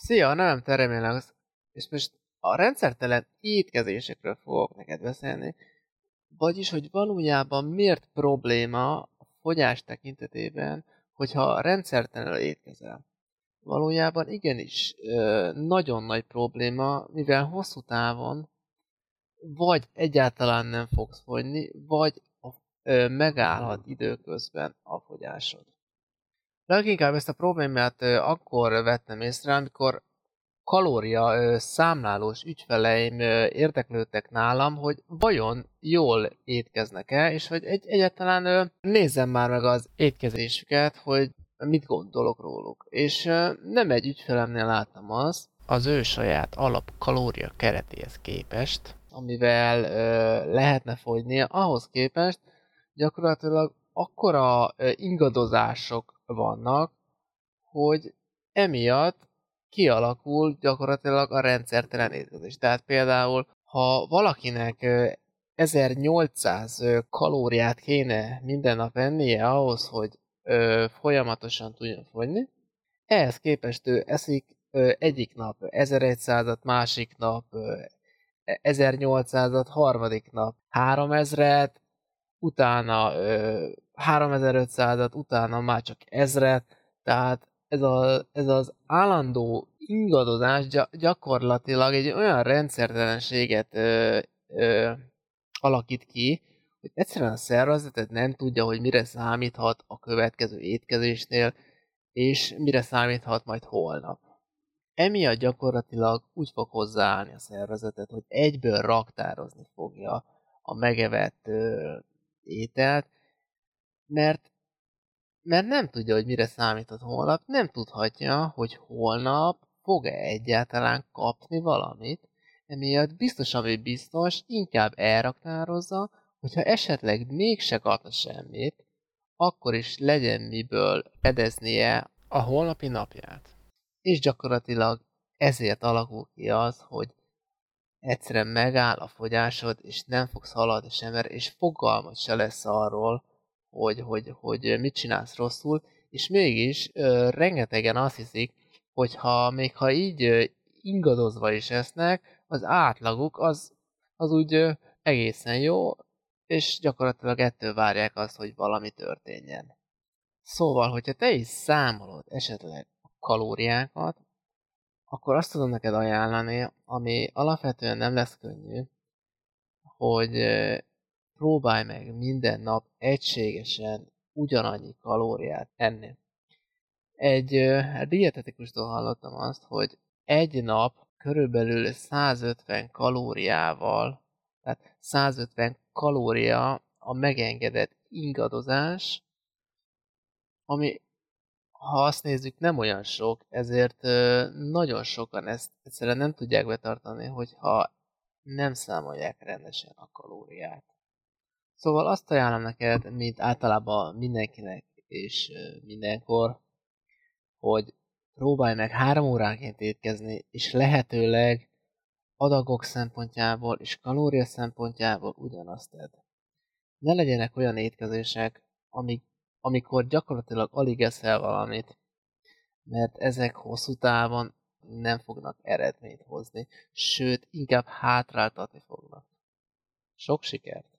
Szia, nem teremélek, és most a rendszertelen étkezésekről fogok neked beszélni, vagyis, hogy valójában miért probléma a fogyás tekintetében, hogyha rendszertelenül étkezel. Valójában igenis nagyon nagy probléma, mivel hosszú távon vagy egyáltalán nem fogsz fogyni, vagy megállhat időközben a fogyásod. Leginkább ezt a problémát akkor vettem észre, amikor kalória számlálós ügyfeleim érdeklődtek nálam, hogy vajon jól étkeznek-e, és hogy egy, egyáltalán nézzem már meg az étkezésüket, hogy mit gondolok róluk. És nem egy ügyfelemnél láttam azt, az ő saját alap kalória keretéhez képest, amivel ö, lehetne fogynia, ahhoz képest gyakorlatilag akkora ö, ingadozások vannak, hogy emiatt kialakul gyakorlatilag a rendszertelen étkezés. Tehát például, ha valakinek 1800 kalóriát kéne minden nap ennie ahhoz, hogy folyamatosan tudjon fogyni, ehhez képest ő eszik egyik nap 1100-at, másik nap ö, 1800-at, harmadik nap 3000-et, utána 3500-at, utána már csak ezret, tehát ez, a, ez az állandó ingadozás gyakorlatilag egy olyan rendszertelenséget ö, ö, alakít ki, hogy egyszerűen a szervezeted nem tudja, hogy mire számíthat a következő étkezésnél, és mire számíthat majd holnap. Emiatt gyakorlatilag úgy fog hozzáállni a szervezetet, hogy egyből raktározni fogja a megevett ö, ételt, mert mert nem tudja, hogy mire számíthat holnap, nem tudhatja, hogy holnap fog-e egyáltalán kapni valamit, emiatt biztos, ami biztos, inkább elraktározza, hogyha esetleg mégse kapna semmit, akkor is legyen miből edeznie a holnapi napját. És gyakorlatilag ezért alakul ki az, hogy egyszerűen megáll a fogyásod, és nem fogsz haladni sem, és fogalmat se lesz arról, hogy, hogy, hogy mit csinálsz rosszul, és mégis ö, rengetegen azt hiszik, hogy még ha így ö, ingadozva is esznek, az átlaguk az, az úgy ö, egészen jó, és gyakorlatilag ettől várják azt, hogy valami történjen. Szóval, hogyha te is számolod esetleg a kalóriákat, akkor azt tudom neked ajánlani, ami alapvetően nem lesz könnyű, hogy próbálj meg minden nap egységesen ugyanannyi kalóriát enni. Egy dietetikustól hallottam azt, hogy egy nap körülbelül 150 kalóriával, tehát 150 kalória a megengedett ingadozás, ami ha azt nézzük, nem olyan sok, ezért nagyon sokan ezt egyszerűen nem tudják betartani, hogyha nem számolják rendesen a kalóriát. Szóval azt ajánlom neked, mint általában mindenkinek és mindenkor, hogy próbálj meg három óránként étkezni, és lehetőleg adagok szempontjából és kalória szempontjából ugyanazt tedd. Ne legyenek olyan étkezések, amik, amikor gyakorlatilag alig eszel valamit, mert ezek hosszú távon nem fognak eredményt hozni, sőt, inkább hátráltatni fognak. Sok sikert!